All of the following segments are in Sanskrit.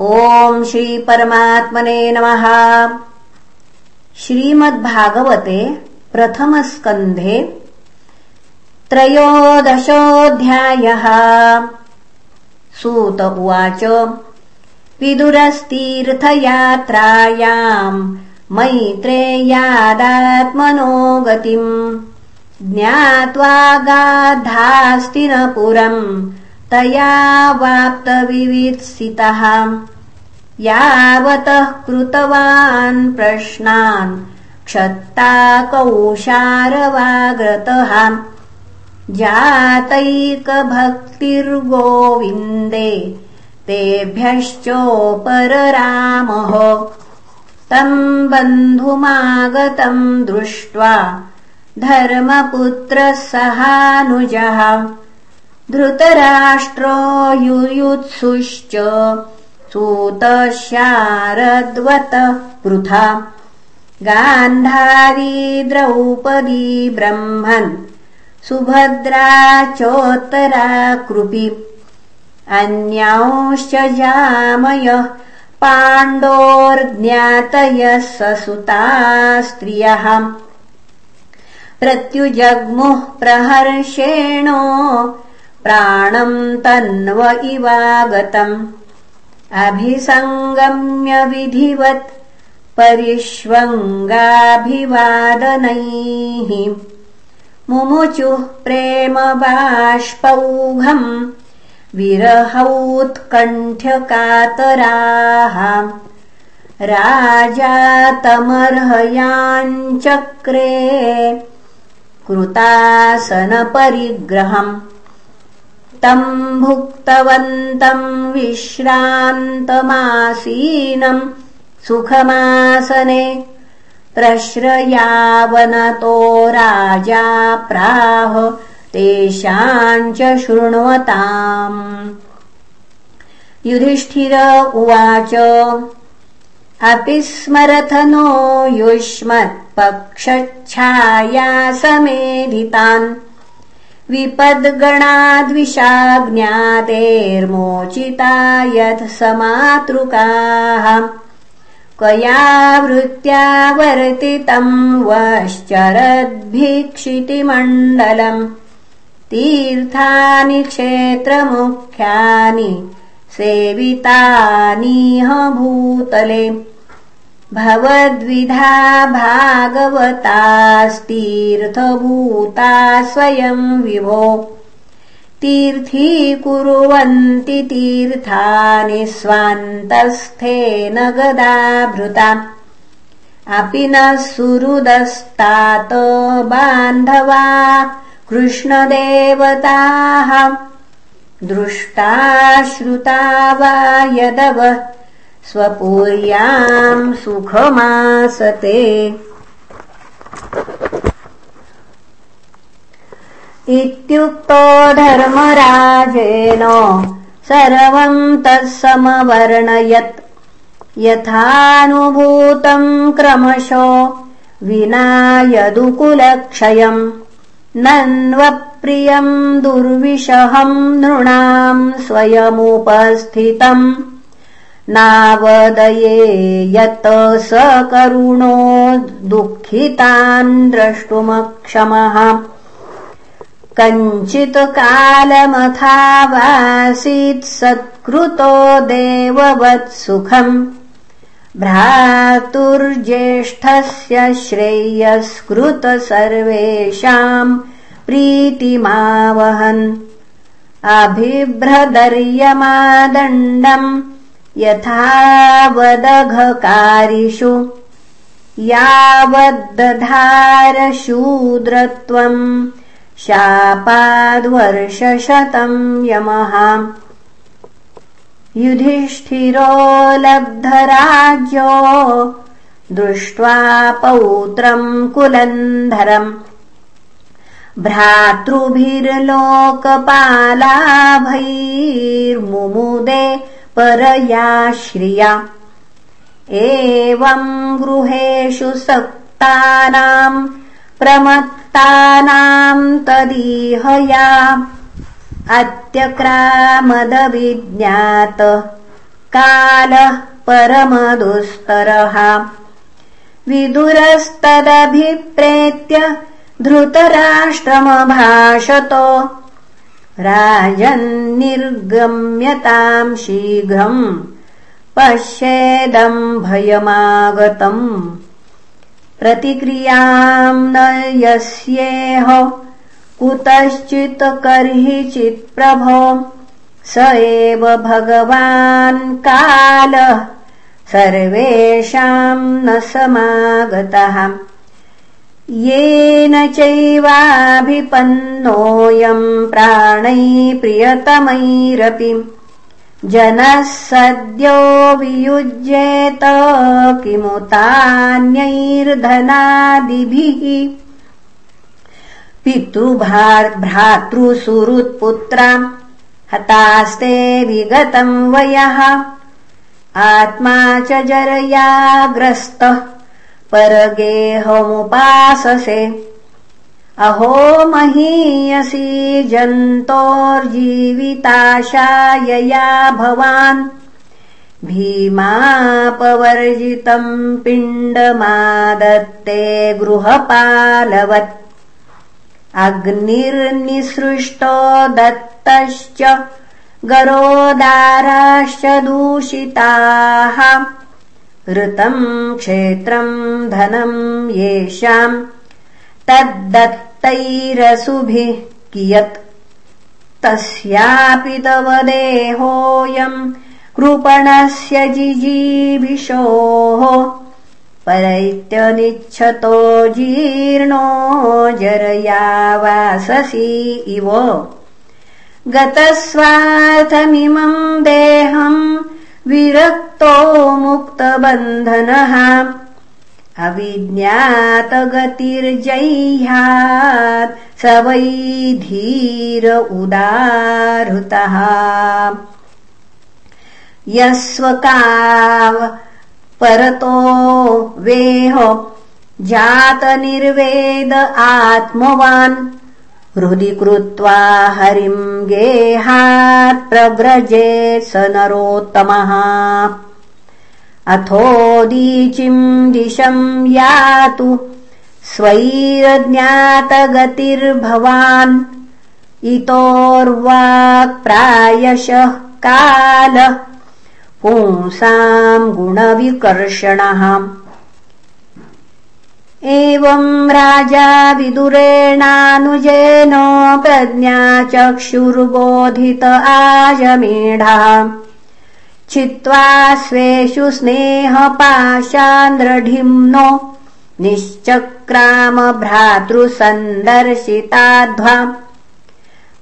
ॐ श्रीपरमात्मने नमः। श्रीमद्भागवते प्रथमस्कन्धे त्रयोदशोऽध्यायः। सूत उवाच विदुरस्तीर्थयात्रायाम् मैत्रेयादात्मनो गतिम् ज्ञात्वा गाधास्तिनपुरम् तया वाप्तविवित्सितः। यावतः कृतवान् प्रश्नान् क्षत्ता कौशारवाग्रतः जातैकभक्तिर्गोविन्दे तेभ्यश्चोपररामः। तम् बन्धुमागतम् दृष्ट्वा धर्मपुत्रः सहानुजः धृतराष्ट्रो युयुत्सुश्च सूतशारद्वतः पृथा। गान्धारी द्रौपदी ब्रह्मन् सुभद्रा चोत्तरा कृपि। अन्यांश्च जामयः पाण्डोर्ज्ञातयः ससुता स्त्रियः प्रत्युजग्मुः प्रहर्षेण प्राणम् तन्व इवागतम्। अभिसङ्गम्य विधिवत् परिष्वङ्गाभिवादनैः। मुमुचुः प्रेम बाष्पौघम् विरहौत्कण्ठ्यकातराः। राजा तमर्हयाञ्चक्रे कृतासनपरिग्रहम् तम् भुक्तवन्तम् विश्रान्तमासीनम् सुखमासने प्रश्रयावनतो राजा प्राह तेषाम् च शृण्वताम्। युधिष्ठिर उवाच अपि स्मरथ नो युष्मत्पक्षच्छायासमेधितान् विपद्गणाद्विषाज्ञातेर्मोचिता यत् समातृकाः कया वृत्त्या वर्तितम् वश्चरद्भिक्षितिमण्डलम्। तीर्थानि क्षेत्रमुख्यानि सेवितानीह भूतले भवद्विधा भागवतास्तीर्थभूता स्वयम् विभो। तीर्थीकुर्वन्ति तीर्थानि स्वान्तस्थेन गदाभृता अपि न सुहृदस्तात बान्धवा कृष्णदेवताः। दृष्टा श्रुता वा यदव स्वपुर्याम् सुखमासते। इत्युक्तो धर्मराजेन सर्वम् तत्समवर्णयत्। यथानुभूतम् क्रमशो विना यदुकुलक्षयम् नन्वप्रियम् दुर्विषहम् नृणाम् स्वयमुपस्थितम् नावदये यत् स करुणो दुःखितान् द्रष्टुमक्षमः। कञ्चित् कालमथावासीत् सत्कृतो देववत्सुखम्। भ्रातुर्ज्येष्ठस्य श्रेयस्कृत सर्वेषाम् प्रीतिमावहन्। अभिभ्रदर्यमादण्डम् यथावदघकारिषु यावद्दधारशूद्रत्वम् शापाद्वर्षशतम् यमः। युधिष्ठिरो लब्धराज्यो दृष्ट्वा पौत्रम् कुलन्धरम्। भ्रातृभिर्लोकपालाभैर्मुमुदे परया श्रिया। एवम् गृहेषु सक्तानाम् प्रमत्तानाम् तदीहया। अत्यक्रामदविज्ञात कालः परमदुस्तरः। विदुरस्तदभिप्रेत्य धृतराष्ट्रमभाषतो राजन्निर्गम्यताम् शीघ्रम् पश्येदम् भयमागतम् प्रतिक्रियाम् न यस्येह कुतश्चित् कर्हिचित्प्रभो स एव भगवान् कालः सर्वेषाम् न समागतः येन चैवाभिपन्नोऽयम् प्राणै प्रियतमैरपि। जनः सद्यो वियुज्येत किमुतान्यैर्धनादिभिः। पितृभ्रातृसुहृत्पुत्रा हतास्ते विगतम् वयः। आत्मा च जरयाग्रस्तः परगेहमुपाससे अहो महीयसी जन्तोर्जीविताशायया भवान्। भीमापवर्जितम् पिण्डमादत्ते गृहपालवत्। अग्निर्निसृष्टो दत्तश्च गरोदाराश्च दूषिताः ऋतम् क्षेत्रम् धनम् येषाम् तद्दत्तैरसुभिः कियत्? तस्यापि तव देहोऽयम् कृपणस्य जिजीभिषोः परैत्यनिच्छतो जीर्णो जरया वाससि इव। गतस्वार्थमिमम् देहम् विरक्तो मुक्तबन्धनः अविज्ञातगतिर्जह्यात् स वै धीर उदाहृतः। यस्वकाव परतो वेह जातनिर्वेद आत्मवान् हृदि कृत्वा हरिम् गेहात् प्रव्रजेत् स नरोत्तमः। अथोदीचिम् दिशम् यातु स्वैरज्ञातगतिर्भवान्। इतोर्वाक्प्रायशः कालः। पुंसाम् गुणविकर्षणः एवम् राजा विदुरेणानुजेन प्रज्ञा चक्षुर्बोधित आजमेढः। चित्वा स्वेषु स्नेहपाशान्द्रढिम्नो निश्चक्राम भ्रातृसन्दर्शिताध्वा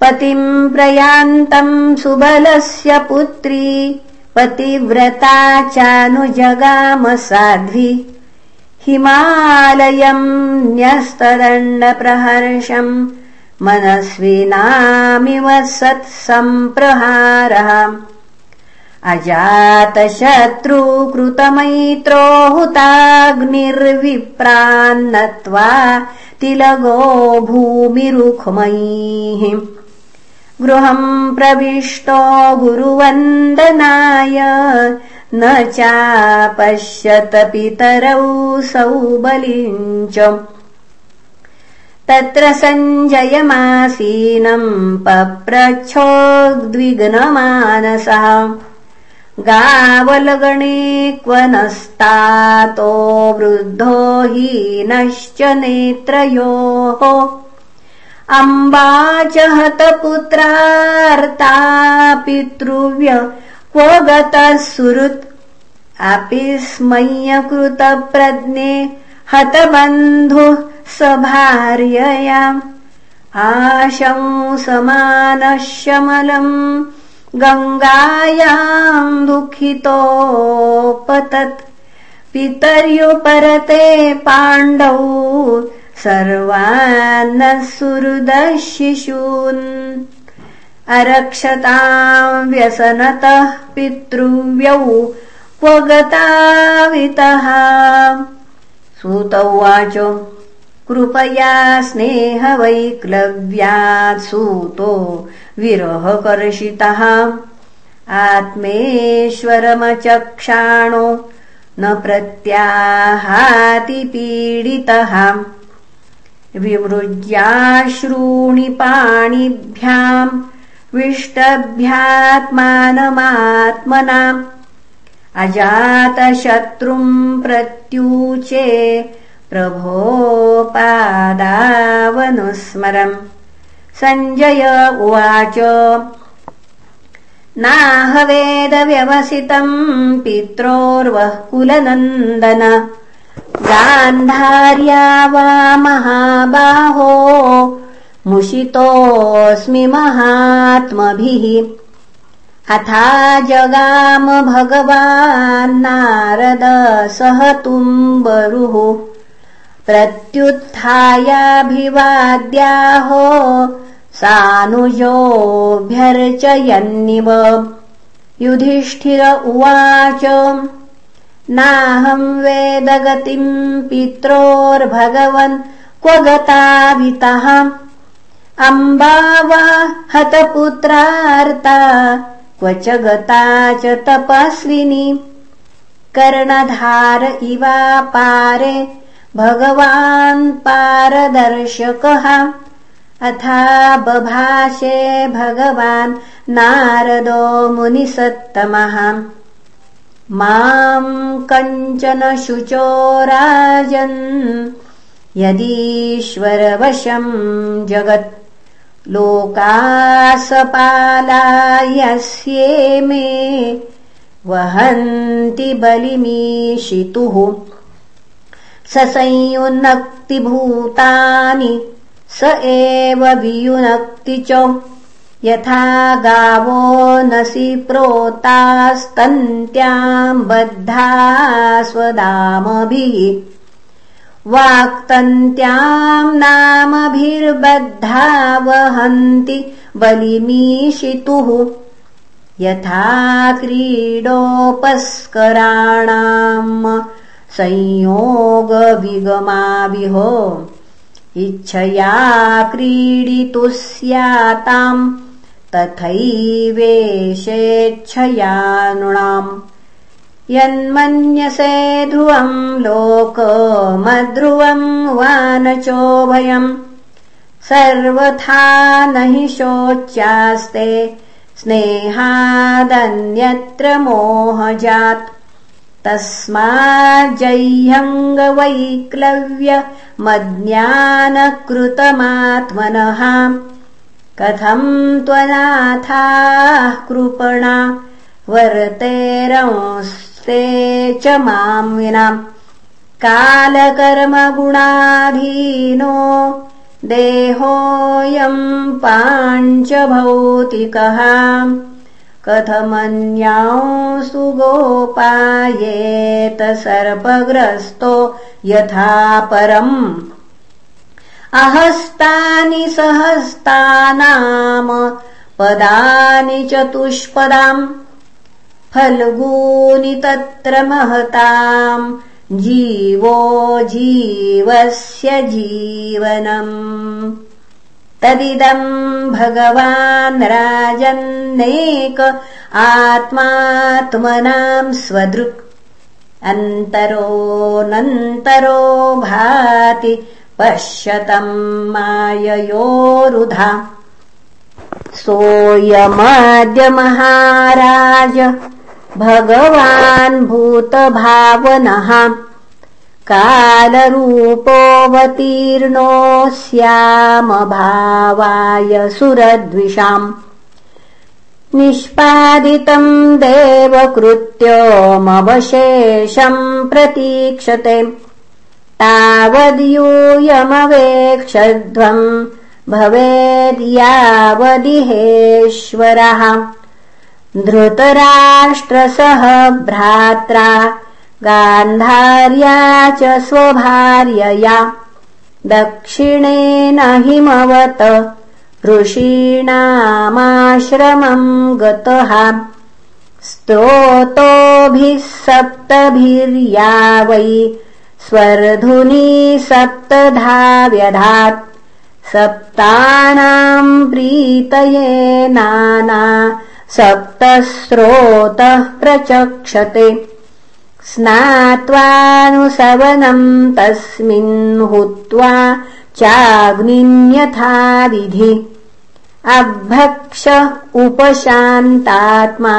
पतिम् प्रयान्तम् सुबलस्य पुत्री पतिव्रता चानुजगाम साध्वी हिमालयम् न्यस्तदण्डप्रहर्षम् मनस्विनामिव सत्सम्प्रहारः। अजातशत्रुकृतमैत्रो हुताग्निर्विप्रान्नत्वा तिलगो भूमिरुक्मैः गृहम् प्रविष्टो गुरुवन्दनाय। न चापश्यत पितरौ सौबलिञ्च। तत्र सञ्जयमासीनम् पप्रच्छोद्विग्नमानसः गावलगणे क्व नस्तातो वृद्धो हीनश्च नेत्रयोः अम्बा च हतपुत्रार्ता पितृव्य क्व गतः सुहृत्। अपि स्मय्यकृतप्रज्ञे हतबन्धुः स भार्यया आशंसमानशमलम् गङ्गायाम् दुःखितोपतत्। पितर्युपरते पाण्डौ सर्वान्नः सुहृदः शिशून् अरक्षताम् व्यसनतः पितृव्यौ क्व गतावितः सूत उवाच कृपया स्नेहवैक्लव्यात् सूतो विरहकर्षितः। आत्मेश्वरमचक्षाणो न प्रत्याहातिपीडितः विमृज्याश्रूणि पाणिभ्याम् विष्टभ्यात्मानमात्मनाम् अजातशत्रुम् प्रत्यूचे प्रभोपादावनुस्मरम्। सञ्जय उवाच नाहवेदव्यवसितम् पित्रोर्वः कुलनन्दन गान्धार्या वा महाबाहो मुषितोऽस्मि महात्मभिः। अथा जगाम भगवान्नारद सह तुम्बरुः। प्रत्युत्थायाभिवाद्याहो सानुजोऽभ्यर्चयन्निव। युधिष्ठिर उवाच नाहं वेदगतिम् पित्रोर्भगवन् क्व गतावितः अम्बा वा हतपुत्रार्ता क्व च गता च तपस्विनी। कर्णधार इवापारे भगवान् पारदर्शकः। अथा बभाषे भगवान् नारदो मुनिसत्तमः माम् कञ्चन शुचो राजन् यदीश्वरवशम् जगत् लोकासपालायस्ये मे वहन्ति बलिमीशितुः स संयुनक्तिभूतानि स एव वियुनक्ति च यथा गावो नसि प्रोतास्तन्त्याम् बद्धा स्वदामभिः। वाक्तन्त्याम् नामभिर्बद्धा वहन्ति बलिमीशितुः। यथा क्रीडोपस्कराणाम् संयोगविगमाविहो इच्छया क्रीडितुः स्याताम् तथैवेशेच्छया नृणाम् यन्मन्यसे ध्रुवम् लोकमध्रुवम् वा न चोभयम् सर्वथा न हि शोच्यास्ते स्नेहादन्यत्र मोहजात् तस्माज्जह्यङ्गवैक्लव्यमज्ञानकृतमात्मनः कथम् त्वनाथाः कृपणा? वर्तेरंस् ते च माम् विना। कालकर्मगुणाधीनो देहोऽयम् पाञ्चभौतिकः। कथमन्यांसु गोपायेत सर्पग्रस्तो यथा परम् अहस्तानि सहस्तानाम पदानि चतुष्पदाम् फल्गूनि तत्र महताम् जीवो जीवस्य जीवनम् तदिदम् भगवान् राजन्नेक आत्मात्मनाम् स्वदृक्। अन्तरोऽनन्तरो भाति पश्यतम् माययोरुधा। सोऽयमाद्य महाराज भगवान् भूतभावनः। कालरूपोऽवतीर्णोऽस्यामभावाय सुरद्विषाम्। निष्पादितम् देवकृत्यमवशेषम् प्रतीक्षते तावद्यूयमवेक्षध्वम् भवेद्यावदिहेश्वरः धृतराष्ट्रसह भ्रात्रा गान्धार्या च स्वभार्यया। दक्षिणेन हिमवत ऋषीणामाश्रमम् गतः। स्तोतोभिः सप्तभिर्या वै स्वर्धुनी सप्तधा व्यधात् सप्तानाम् प्रीतये नाना सप्तस्रोतः प्रचक्षते। स्नात्वानुसवनम् तस्मिन् हुत्वा चाग्निन्यथाविधि अभक्ष उपशान्तात्मा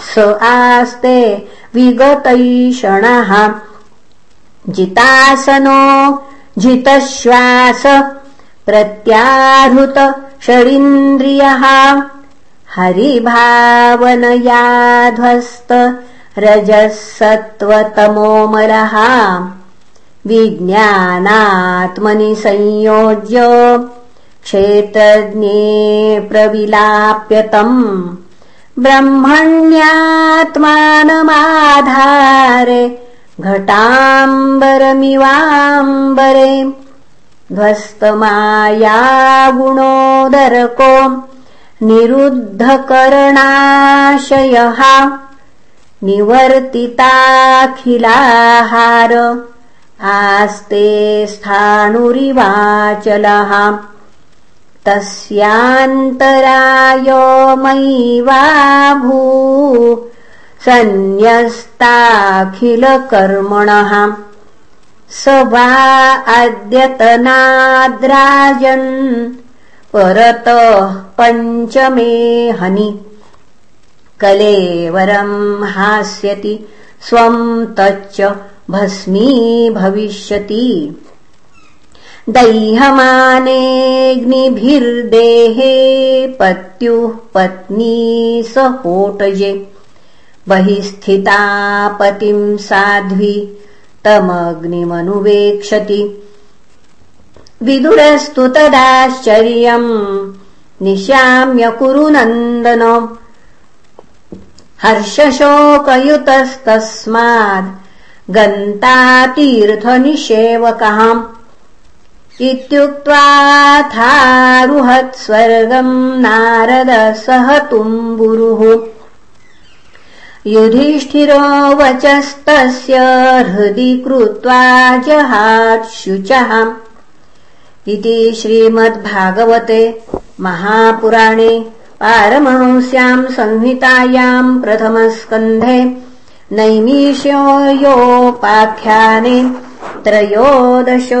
स आस्ते विगतैषणः जितासनो जितश्वास प्रत्याहृत षडिन्द्रियः। हरिभावनयाध्वस्त रजः सत्त्वतमोमलः विज्ञानात्मनि संयोज्य क्षेत्रज्ञे प्रविलाप्यतम् ब्रह्मण्यात्मानमाधारे घटाम्बरमिवाम्बरे ध्वस्तमाया गुणोदरको निरुद्धकरणाशयः निवर्तिताखिलाहार आस्ते स्थाणुरिवाचलः तस्यान्तराय मैवाभू सन्न्यस्ताखिलकर्मणः। स वा अद्यतनाद्राजन् परतः पञ्चमे हनि। कलेवरम् हास्यति स्वम् तच्च भस्मी भविष्यति। दैहमानेऽग्निभिर्देहे पत्युः पत्नी होटजे बहिः स्थिता पतिम् साध्वी तमग्निमनुवेक्षति। विदुरस्तु तदाश्चर्यम् निशाम्य कुरु नन्दन। हर्षशोकयुतस्तस्माद् गन्तातीर्थनिषेवकः इत्युक्त्वाथारुहत् स्वर्गम् नारद सह तुम्बुरुः युधिष्ठिरो वचस्तस्य हृदि कृत्वा जहात्शुचः इति श्रीमद्भागवते महापुराणे पारमहंस्याम् संहितायाम् प्रथमस्कन्धे नैमिषयोपाख्याने त्रयोदशोऽध्यायः